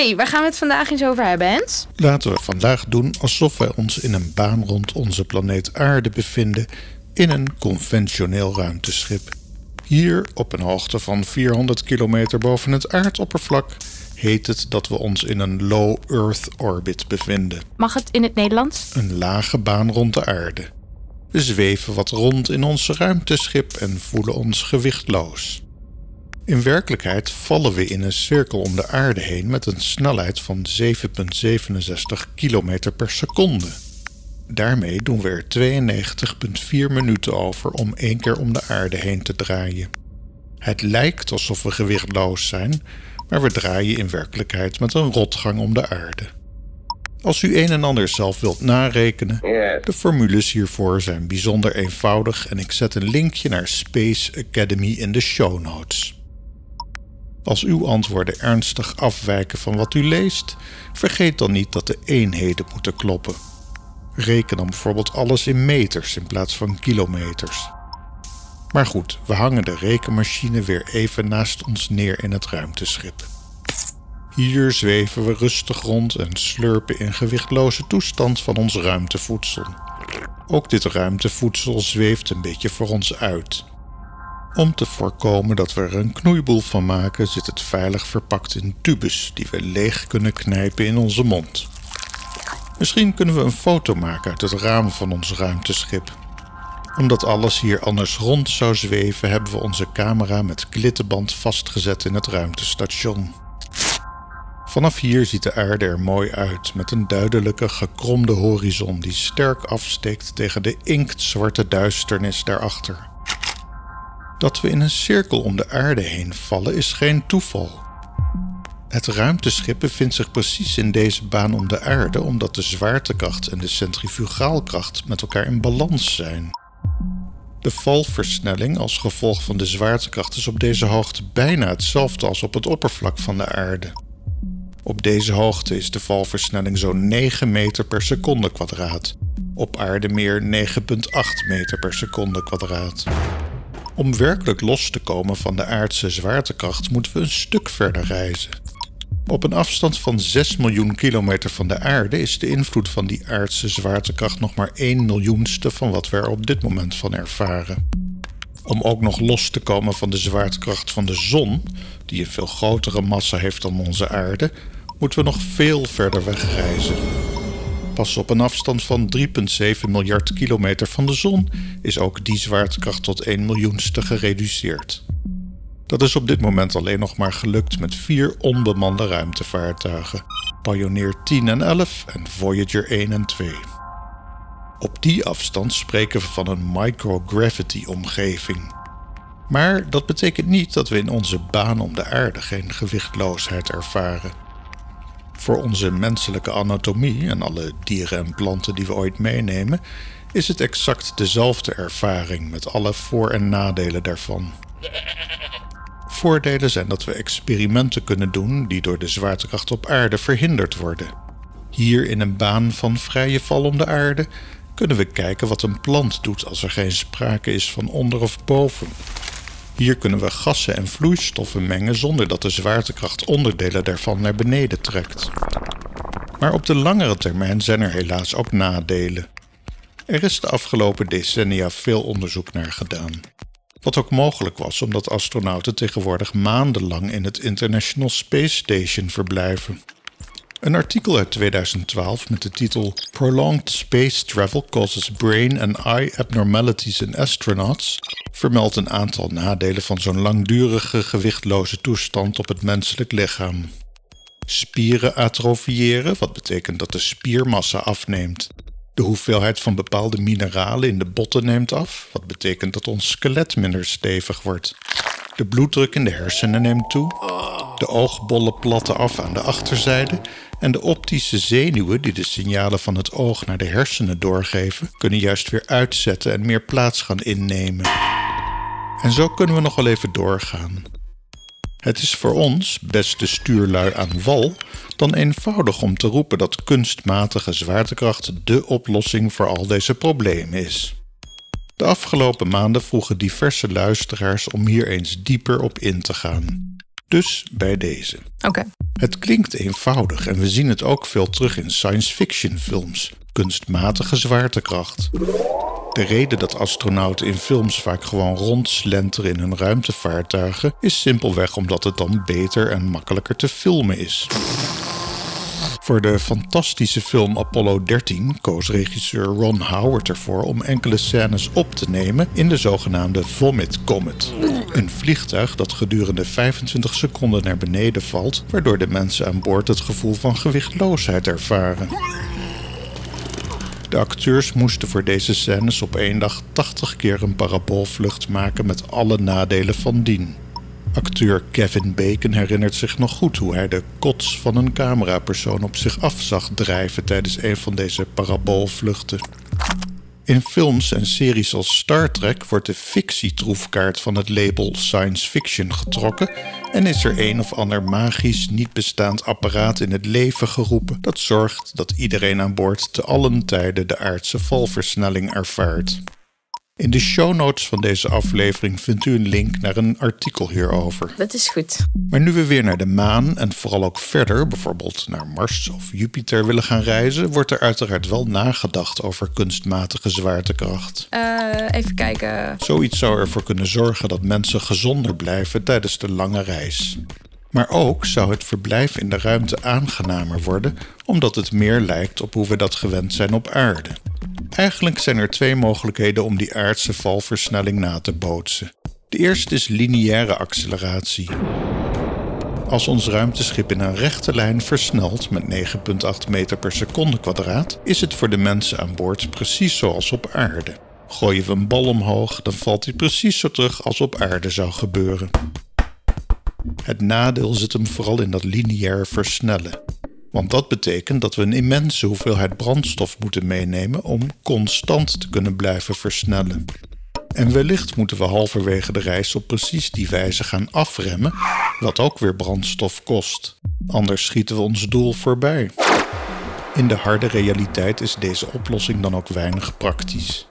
hey, waar gaan we het vandaag eens over hebben, Hens? Laten we vandaag doen alsof wij ons in een baan rond onze planeet Aarde bevinden in een conventioneel ruimteschip. Hier, op een hoogte van 400 kilometer boven het aardoppervlak, heet het dat we ons in een low Earth orbit bevinden. Mag het in het Nederlands? Een lage baan rond de aarde. We zweven wat rond in ons ruimteschip en voelen ons gewichtloos. In werkelijkheid vallen we in een cirkel om de aarde heen met een snelheid van 7,67 km per seconde. Daarmee doen we er 92,4 minuten over om één keer om de aarde heen te draaien. Het lijkt alsof we gewichtloos zijn, maar we draaien in werkelijkheid met een rotgang om de aarde. Als u een en ander zelf wilt narekenen, de formules hiervoor zijn bijzonder eenvoudig en ik zet een linkje naar Space Academy in de show notes. Als uw antwoorden ernstig afwijken van wat u leest, vergeet dan niet dat de eenheden moeten kloppen. Reken dan bijvoorbeeld alles in meters in plaats van kilometers. Maar goed, we hangen de rekenmachine weer even naast ons neer in het ruimteschip. Hier zweven we rustig rond en slurpen in gewichtloze toestand van ons ruimtevoedsel. Ook dit ruimtevoedsel zweeft een beetje voor ons uit. Om te voorkomen dat we er een knoeiboel van maken, zit het veilig verpakt in tubes die we leeg kunnen knijpen in onze mond. Misschien kunnen we een foto maken uit het raam van ons ruimteschip. Omdat alles hier anders rond zou zweven, hebben we onze camera met klittenband vastgezet in het ruimtestation. Vanaf hier ziet de aarde er mooi uit, met een duidelijke gekromde horizon die sterk afsteekt tegen de inktzwarte duisternis daarachter. Dat we in een cirkel om de aarde heen vallen is geen toeval. Het ruimteschip bevindt zich precies in deze baan om de aarde omdat de zwaartekracht en de centrifugaalkracht met elkaar in balans zijn. De valversnelling als gevolg van de zwaartekracht is op deze hoogte bijna hetzelfde als op het oppervlak van de aarde. Op deze hoogte is de valversnelling zo'n 9 meter per seconde kwadraat. Op aarde meer 9,8 meter per seconde kwadraat. Om werkelijk los te komen van de aardse zwaartekracht moeten we een stuk verder reizen. Op een afstand van 6 miljoen kilometer van de aarde is de invloed van die aardse zwaartekracht nog maar 1 miljoenste van wat we er op dit moment van ervaren. Om ook nog los te komen van de zwaartekracht van de zon, die een veel grotere massa heeft dan onze aarde, moeten we nog veel verder wegreizen. Pas op een afstand van 3,7 miljard kilometer van de zon is ook die zwaartekracht tot 1 miljoenste gereduceerd. Dat is op dit moment alleen nog maar gelukt met vier onbemande ruimtevaartuigen: Pioneer 10 en 11 en Voyager 1 en 2. Op die afstand spreken we van een microgravity-omgeving. Maar dat betekent niet dat we in onze baan om de aarde geen gewichtloosheid ervaren. Voor onze menselijke anatomie en alle dieren en planten die we ooit meenemen, is het exact dezelfde ervaring met alle voor- en nadelen daarvan. Voordelen zijn dat we experimenten kunnen doen die door de zwaartekracht op aarde verhinderd worden. Hier in een baan van vrije val om de aarde kunnen we kijken wat een plant doet als er geen sprake is van onder of boven. Hier kunnen we gassen en vloeistoffen mengen zonder dat de zwaartekracht onderdelen daarvan naar beneden trekt. Maar op de langere termijn zijn er helaas ook nadelen. Er is de afgelopen decennia veel onderzoek naar gedaan. Wat ook mogelijk was omdat astronauten tegenwoordig maandenlang in het International Space Station verblijven. Een artikel uit 2012 met de titel Prolonged Space Travel Causes Brain and Eye Abnormalities in Astronauts vermeldt een aantal nadelen van zo'n langdurige gewichtloze toestand op het menselijk lichaam. Spieren atrofiëren, wat betekent dat de spiermassa afneemt. De hoeveelheid van bepaalde mineralen in de botten neemt af, wat betekent dat ons skelet minder stevig wordt. De bloeddruk in de hersenen neemt toe. De oogbollen platten af aan de achterzijde. En de optische zenuwen die de signalen van het oog naar de hersenen doorgeven, kunnen juist weer uitzetten en meer plaats gaan innemen. En zo kunnen we nog wel even doorgaan. Het is voor ons, beste stuurlui aan wal, dan eenvoudig om te roepen dat kunstmatige zwaartekracht de oplossing voor al deze problemen is. De afgelopen maanden vroegen diverse luisteraars om hier eens dieper op in te gaan. Dus bij deze. Oké. Het klinkt eenvoudig en we zien het ook veel terug in science fiction films. Kunstmatige zwaartekracht. De reden dat astronauten in films vaak gewoon rondslenteren in hun ruimtevaartuigen is simpelweg omdat het dan beter en makkelijker te filmen is. Voor de fantastische film Apollo 13 koos regisseur Ron Howard ervoor om enkele scènes op te nemen in de zogenaamde Vomit Comet. Een vliegtuig dat gedurende 25 seconden naar beneden valt, waardoor de mensen aan boord het gevoel van gewichtloosheid ervaren. De acteurs moesten voor deze scènes op één dag 80 keer een paraboolvlucht maken met alle nadelen van dien. Acteur Kevin Bacon herinnert zich nog goed hoe hij de kots van een camerapersoon op zich af zag drijven tijdens een van deze paraboolvluchten. In films en series als Star Trek wordt de fictietroefkaart van het label science fiction getrokken en is er een of ander magisch niet bestaand apparaat in het leven geroepen dat zorgt dat iedereen aan boord te allen tijden de aardse valversnelling ervaart. In de show notes van deze aflevering vindt u een link naar een artikel hierover. Dat is goed. Maar nu we weer naar de maan en vooral ook verder, bijvoorbeeld naar Mars of Jupiter willen gaan reizen, wordt er uiteraard wel nagedacht over kunstmatige zwaartekracht. Uh, even kijken. Zoiets zou ervoor kunnen zorgen dat mensen gezonder blijven tijdens de lange reis. Maar ook zou het verblijf in de ruimte aangenamer worden, omdat het meer lijkt op hoe we dat gewend zijn op aarde. Eigenlijk zijn er twee mogelijkheden om die aardse valversnelling na te bootsen. De eerste is lineaire acceleratie. Als ons ruimteschip in een rechte lijn versnelt met 9,8 meter per seconde kwadraat, is het voor de mensen aan boord precies zoals op aarde. Gooien we een bal omhoog, dan valt hij precies zo terug als op aarde zou gebeuren. Het nadeel zit hem vooral in dat lineair versnellen. Want dat betekent dat we een immense hoeveelheid brandstof moeten meenemen om constant te kunnen blijven versnellen. En wellicht moeten we halverwege de reis op precies die wijze gaan afremmen, wat ook weer brandstof kost. Anders schieten we ons doel voorbij. In de harde realiteit is deze oplossing dan ook weinig praktisch.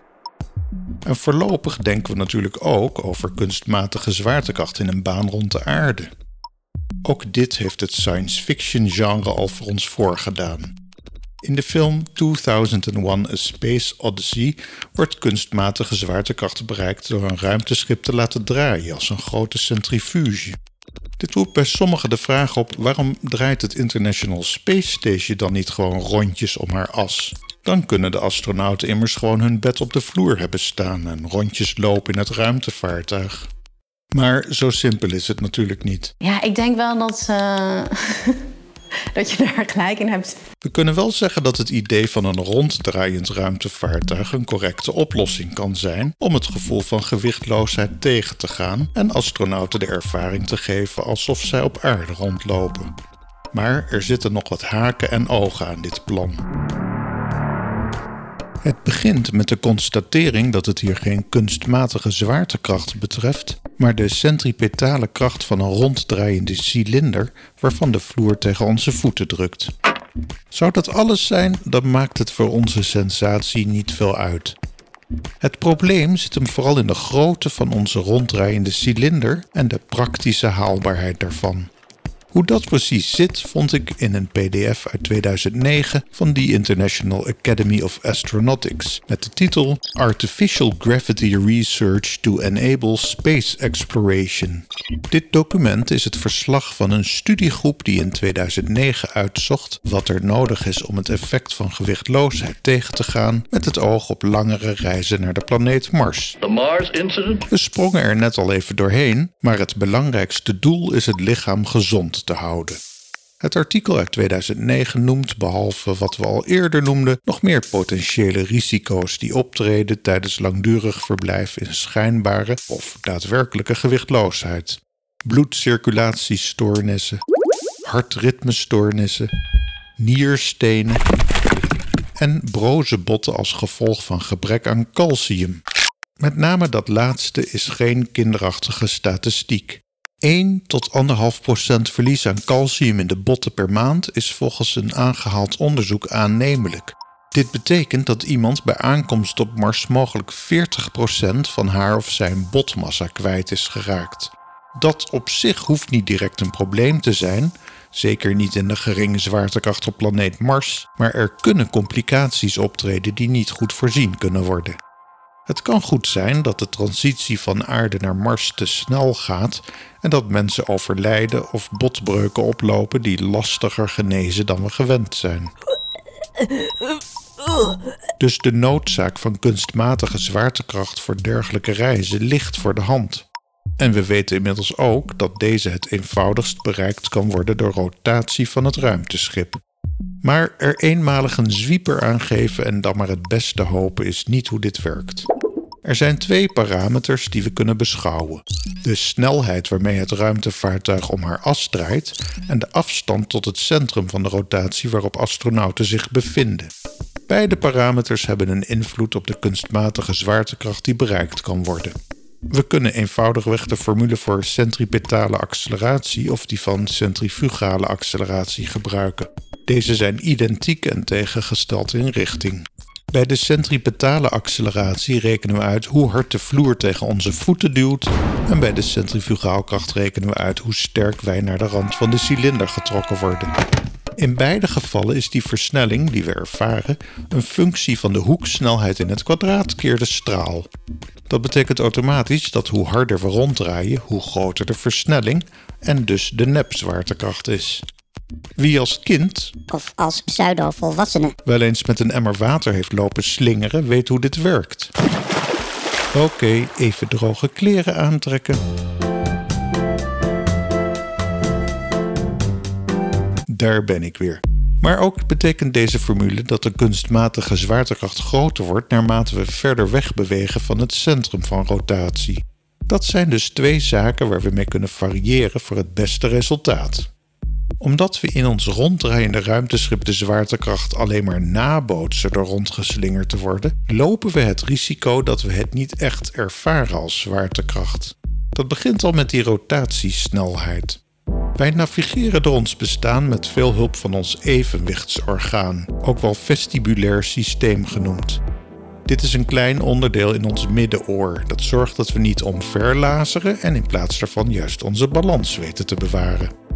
En voorlopig denken we natuurlijk ook over kunstmatige zwaartekracht in een baan rond de aarde. Ook dit heeft het science fiction genre al voor ons voorgedaan. In de film 2001 A Space Odyssey wordt kunstmatige zwaartekracht bereikt door een ruimteschip te laten draaien als een grote centrifuge. Dit roept bij sommigen de vraag op waarom draait het International Space Station dan niet gewoon rondjes om haar as? Dan kunnen de astronauten immers gewoon hun bed op de vloer hebben staan en rondjes lopen in het ruimtevaartuig. Maar zo simpel is het natuurlijk niet. Ja, ik denk wel dat, uh, dat je daar gelijk in hebt. We kunnen wel zeggen dat het idee van een ronddraaiend ruimtevaartuig een correcte oplossing kan zijn om het gevoel van gewichtloosheid tegen te gaan en astronauten de ervaring te geven alsof zij op aarde rondlopen. Maar er zitten nog wat haken en ogen aan dit plan. Het begint met de constatering dat het hier geen kunstmatige zwaartekracht betreft, maar de centripetale kracht van een ronddraaiende cilinder waarvan de vloer tegen onze voeten drukt. Zou dat alles zijn, dan maakt het voor onze sensatie niet veel uit. Het probleem zit hem vooral in de grootte van onze ronddraaiende cilinder en de praktische haalbaarheid daarvan. Hoe dat precies zit, vond ik in een PDF uit 2009 van de International Academy of Astronautics met de titel Artificial Gravity Research to Enable Space Exploration. Dit document is het verslag van een studiegroep die in 2009 uitzocht wat er nodig is om het effect van gewichtloosheid tegen te gaan met het oog op langere reizen naar de planeet Mars. Mars We sprongen er net al even doorheen, maar het belangrijkste doel is het lichaam gezond te houden. Het artikel uit 2009 noemt, behalve wat we al eerder noemden, nog meer potentiële risico's die optreden tijdens langdurig verblijf in schijnbare of daadwerkelijke gewichtloosheid. Bloedcirculatiestoornissen, hartritmestoornissen, nierstenen en broze botten als gevolg van gebrek aan calcium. Met name dat laatste is geen kinderachtige statistiek. 1 tot 1,5 procent verlies aan calcium in de botten per maand is volgens een aangehaald onderzoek aannemelijk. Dit betekent dat iemand bij aankomst op Mars mogelijk 40% van haar of zijn botmassa kwijt is geraakt. Dat op zich hoeft niet direct een probleem te zijn, Zeker niet in de geringe zwaartekracht op planeet Mars, maar er kunnen complicaties optreden die niet goed voorzien kunnen worden. Het kan goed zijn dat de transitie van aarde naar Mars te snel gaat en dat mensen overlijden of botbreuken oplopen die lastiger genezen dan we gewend zijn. Dus de noodzaak van kunstmatige zwaartekracht voor dergelijke reizen ligt voor de hand. En we weten inmiddels ook dat deze het eenvoudigst bereikt kan worden door rotatie van het ruimteschip. Maar er eenmalig een zwieper aangeven en dan maar het beste hopen is niet hoe dit werkt. Er zijn twee parameters die we kunnen beschouwen: de snelheid waarmee het ruimtevaartuig om haar as draait en de afstand tot het centrum van de rotatie waarop astronauten zich bevinden. Beide parameters hebben een invloed op de kunstmatige zwaartekracht die bereikt kan worden. We kunnen eenvoudigweg de formule voor centripetale acceleratie of die van centrifugale acceleratie gebruiken. Deze zijn identiek en tegengesteld in richting. Bij de centripetale acceleratie rekenen we uit hoe hard de vloer tegen onze voeten duwt en bij de centrifugaalkracht rekenen we uit hoe sterk wij naar de rand van de cilinder getrokken worden. In beide gevallen is die versnelling die we ervaren een functie van de hoeksnelheid in het kwadraat keer de straal. Dat betekent automatisch dat hoe harder we ronddraaien, hoe groter de versnelling en dus de nepzwaartekracht is. Wie als kind, of als pseudo-volwassene, wel eens met een emmer water heeft lopen slingeren, weet hoe dit werkt. Oké, even droge kleren aantrekken. Daar ben ik weer. Maar ook betekent deze formule dat de kunstmatige zwaartekracht groter wordt naarmate we verder weg bewegen van het centrum van rotatie. Dat zijn dus twee zaken waar we mee kunnen variëren voor het beste resultaat omdat we in ons ronddraaiende ruimteschip de zwaartekracht alleen maar nabootsen door rondgeslingerd te worden, lopen we het risico dat we het niet echt ervaren als zwaartekracht. Dat begint al met die rotatiesnelheid. Wij navigeren door ons bestaan met veel hulp van ons evenwichtsorgaan, ook wel vestibulair systeem genoemd. Dit is een klein onderdeel in ons middenoor dat zorgt dat we niet omverlazeren en in plaats daarvan juist onze balans weten te bewaren.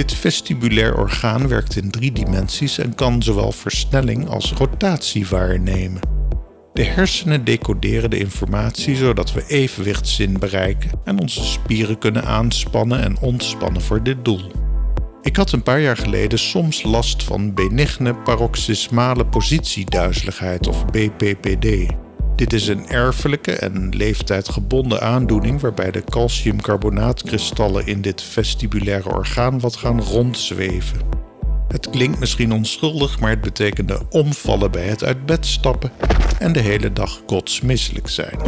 Dit vestibulair orgaan werkt in drie dimensies en kan zowel versnelling als rotatie waarnemen. De hersenen decoderen de informatie zodat we evenwichtszin bereiken en onze spieren kunnen aanspannen en ontspannen voor dit doel. Ik had een paar jaar geleden soms last van benigne paroxysmale positieduizeligheid of BPPD. Dit is een erfelijke en leeftijdgebonden aandoening waarbij de calciumcarbonaatkristallen in dit vestibulaire orgaan wat gaan rondzweven. Het klinkt misschien onschuldig, maar het betekende omvallen bij het uit bed stappen en de hele dag kotsmisselijk zijn.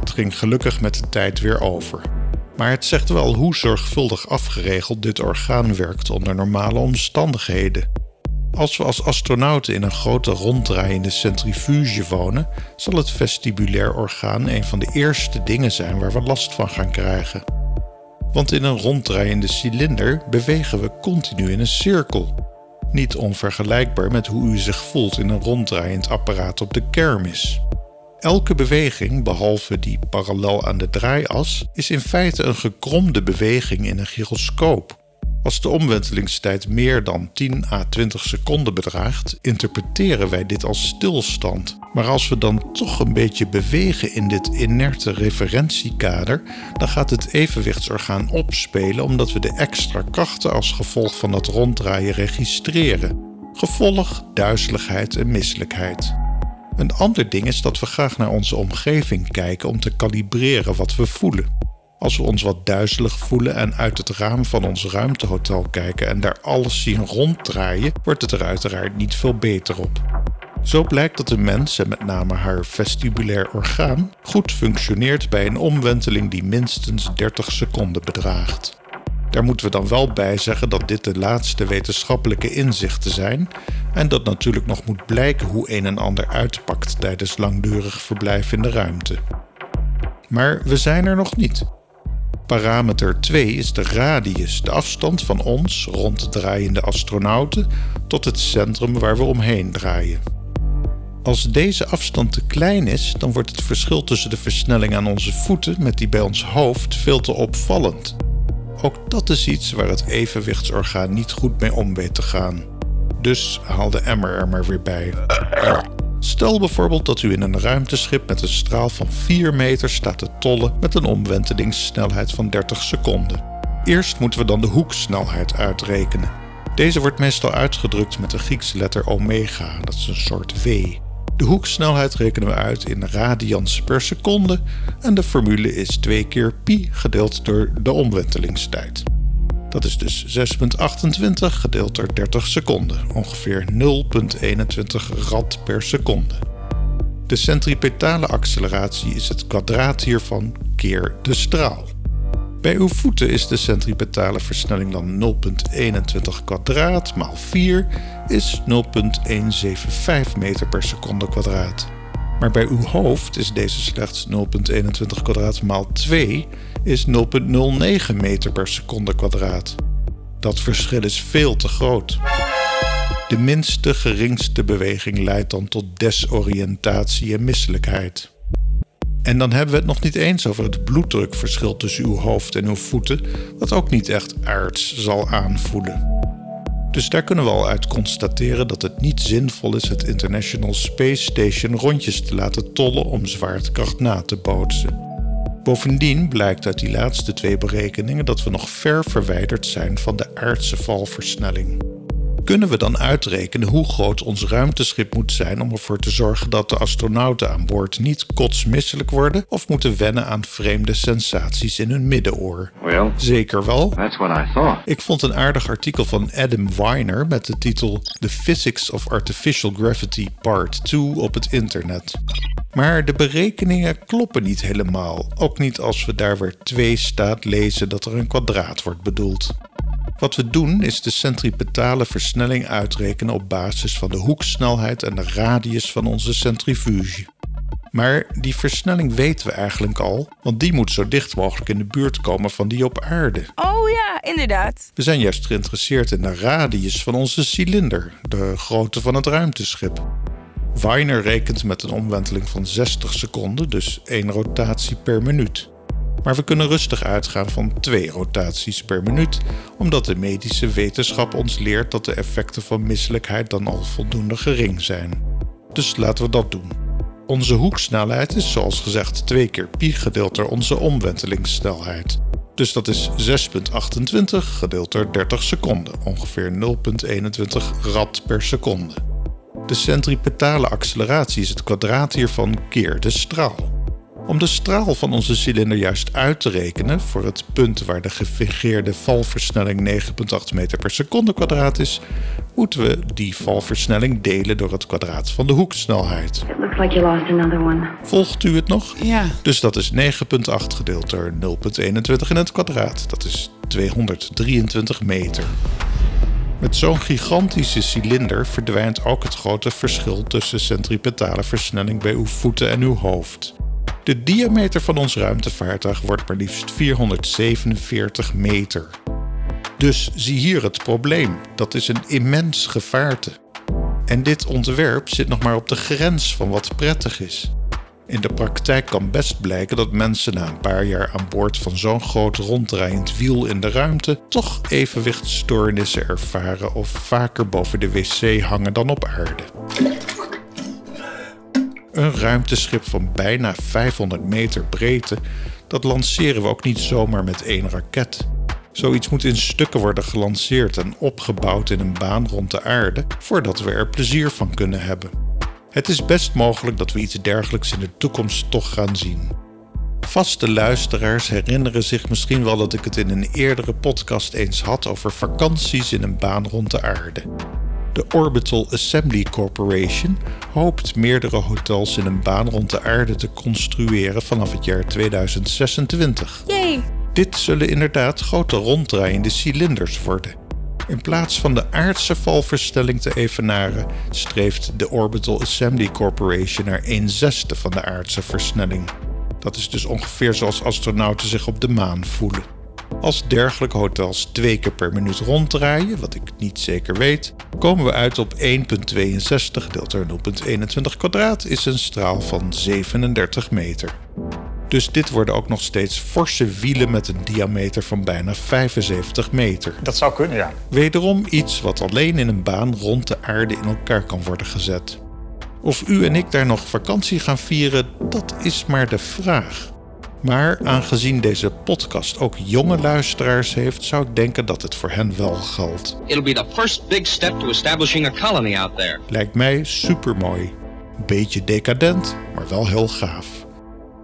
Het ging gelukkig met de tijd weer over. Maar het zegt wel hoe zorgvuldig afgeregeld dit orgaan werkt onder normale omstandigheden. Als we als astronauten in een grote ronddraaiende centrifuge wonen, zal het vestibulair orgaan een van de eerste dingen zijn waar we last van gaan krijgen. Want in een ronddraaiende cilinder bewegen we continu in een cirkel. Niet onvergelijkbaar met hoe u zich voelt in een ronddraaiend apparaat op de kermis. Elke beweging, behalve die parallel aan de draaias, is in feite een gekromde beweging in een gyroscoop. Als de omwentelingstijd meer dan 10 à 20 seconden bedraagt, interpreteren wij dit als stilstand. Maar als we dan toch een beetje bewegen in dit inerte referentiekader, dan gaat het evenwichtsorgaan opspelen omdat we de extra krachten als gevolg van dat ronddraaien registreren. Gevolg, duizeligheid en misselijkheid. Een ander ding is dat we graag naar onze omgeving kijken om te kalibreren wat we voelen. Als we ons wat duizelig voelen en uit het raam van ons ruimtehotel kijken en daar alles zien ronddraaien, wordt het er uiteraard niet veel beter op. Zo blijkt dat de mens, en met name haar vestibulair orgaan, goed functioneert bij een omwenteling die minstens 30 seconden bedraagt. Daar moeten we dan wel bij zeggen dat dit de laatste wetenschappelijke inzichten zijn en dat natuurlijk nog moet blijken hoe een en ander uitpakt tijdens langdurig verblijf in de ruimte. Maar we zijn er nog niet. Parameter 2 is de radius, de afstand van ons, rond draaiende astronauten, tot het centrum waar we omheen draaien. Als deze afstand te klein is, dan wordt het verschil tussen de versnelling aan onze voeten met die bij ons hoofd veel te opvallend. Ook dat is iets waar het evenwichtsorgaan niet goed mee om weet te gaan. Dus haal de emmer er maar weer bij. Stel bijvoorbeeld dat u in een ruimteschip met een straal van 4 meter staat te tollen met een omwentelingssnelheid van 30 seconden. Eerst moeten we dan de hoeksnelheid uitrekenen. Deze wordt meestal uitgedrukt met de Griekse letter omega, dat is een soort v. De hoeksnelheid rekenen we uit in radians per seconde en de formule is 2 keer pi gedeeld door de omwentelingstijd. Dat is dus 6,28 gedeeld door 30 seconden, ongeveer 0,21 rad per seconde. De centripetale acceleratie is het kwadraat hiervan keer de straal. Bij uw voeten is de centripetale versnelling dan 0,21 kwadraat maal 4 is 0,175 meter per seconde kwadraat. Maar bij uw hoofd is deze slechts 0,21 kwadraat maal 2 is 0,09 meter per seconde kwadraat. Dat verschil is veel te groot. De minste geringste beweging leidt dan tot desoriëntatie en misselijkheid. En dan hebben we het nog niet eens over het bloeddrukverschil tussen uw hoofd en uw voeten, wat ook niet echt aards zal aanvoelen. Dus daar kunnen we al uit constateren dat het niet zinvol is het International Space Station rondjes te laten tollen om zwaartekracht na te bootsen. Bovendien blijkt uit die laatste twee berekeningen dat we nog ver verwijderd zijn van de aardse valversnelling kunnen we dan uitrekenen hoe groot ons ruimteschip moet zijn om ervoor te zorgen dat de astronauten aan boord niet kotsmisselijk worden of moeten wennen aan vreemde sensaties in hun middenoor? Well, Zeker wel. that's what I thought. Ik vond een aardig artikel van Adam Weiner met de titel The Physics of Artificial Gravity Part 2 op het internet. Maar de berekeningen kloppen niet helemaal, ook niet als we daar weer twee staat lezen dat er een kwadraat wordt bedoeld. Wat we doen is de centripetale versnelling uitrekenen op basis van de hoeksnelheid en de radius van onze centrifuge. Maar die versnelling weten we eigenlijk al, want die moet zo dicht mogelijk in de buurt komen van die op aarde. Oh ja, inderdaad. We zijn juist geïnteresseerd in de radius van onze cilinder, de grootte van het ruimteschip. Weiner rekent met een omwenteling van 60 seconden, dus één rotatie per minuut. Maar we kunnen rustig uitgaan van twee rotaties per minuut, omdat de medische wetenschap ons leert dat de effecten van misselijkheid dan al voldoende gering zijn. Dus laten we dat doen. Onze hoeksnelheid is zoals gezegd 2 keer pi gedeeld door onze omwentelingssnelheid. Dus dat is 6,28 gedeeld door 30 seconden, ongeveer 0,21 rad per seconde. De centripetale acceleratie is het kwadraat hiervan keer de straal. Om de straal van onze cilinder juist uit te rekenen voor het punt waar de gefingeerde valversnelling 9,8 meter per seconde kwadraat is, moeten we die valversnelling delen door het kwadraat van de hoeksnelheid. It looks like you lost another one. Volgt u het nog? Ja. Dus dat is 9,8 gedeeld door 0,21 in het kwadraat. Dat is 223 meter. Met zo'n gigantische cilinder verdwijnt ook het grote verschil tussen centripetale versnelling bij uw voeten en uw hoofd. De diameter van ons ruimtevaartuig wordt maar liefst 447 meter. Dus zie hier het probleem. Dat is een immens gevaarte. En dit ontwerp zit nog maar op de grens van wat prettig is. In de praktijk kan best blijken dat mensen na een paar jaar aan boord van zo'n groot ronddraaiend wiel in de ruimte toch evenwichtstoornissen ervaren of vaker boven de wc hangen dan op aarde. Een ruimteschip van bijna 500 meter breedte, dat lanceren we ook niet zomaar met één raket. Zoiets moet in stukken worden gelanceerd en opgebouwd in een baan rond de aarde voordat we er plezier van kunnen hebben. Het is best mogelijk dat we iets dergelijks in de toekomst toch gaan zien. Vaste luisteraars herinneren zich misschien wel dat ik het in een eerdere podcast eens had over vakanties in een baan rond de aarde. De Orbital Assembly Corporation hoopt meerdere hotels in een baan rond de aarde te construeren vanaf het jaar 2026. Yay. Dit zullen inderdaad grote ronddraaiende cilinders worden. In plaats van de aardse valversnelling te evenaren, streeft de Orbital Assembly Corporation naar 1 zesde van de aardse versnelling. Dat is dus ongeveer zoals astronauten zich op de maan voelen. Als dergelijke hotels twee keer per minuut ronddraaien, wat ik niet zeker weet, komen we uit op 1,62 gedeeld door 0,21 kwadraat is een straal van 37 meter. Dus dit worden ook nog steeds forse wielen met een diameter van bijna 75 meter. Dat zou kunnen, ja. Wederom iets wat alleen in een baan rond de aarde in elkaar kan worden gezet. Of u en ik daar nog vakantie gaan vieren, dat is maar de vraag. Maar aangezien deze podcast ook jonge luisteraars heeft, zou ik denken dat het voor hen wel geldt. It'll be the first big step to establishing a colony out there. Lijkt mij supermooi. Beetje decadent, maar wel heel gaaf.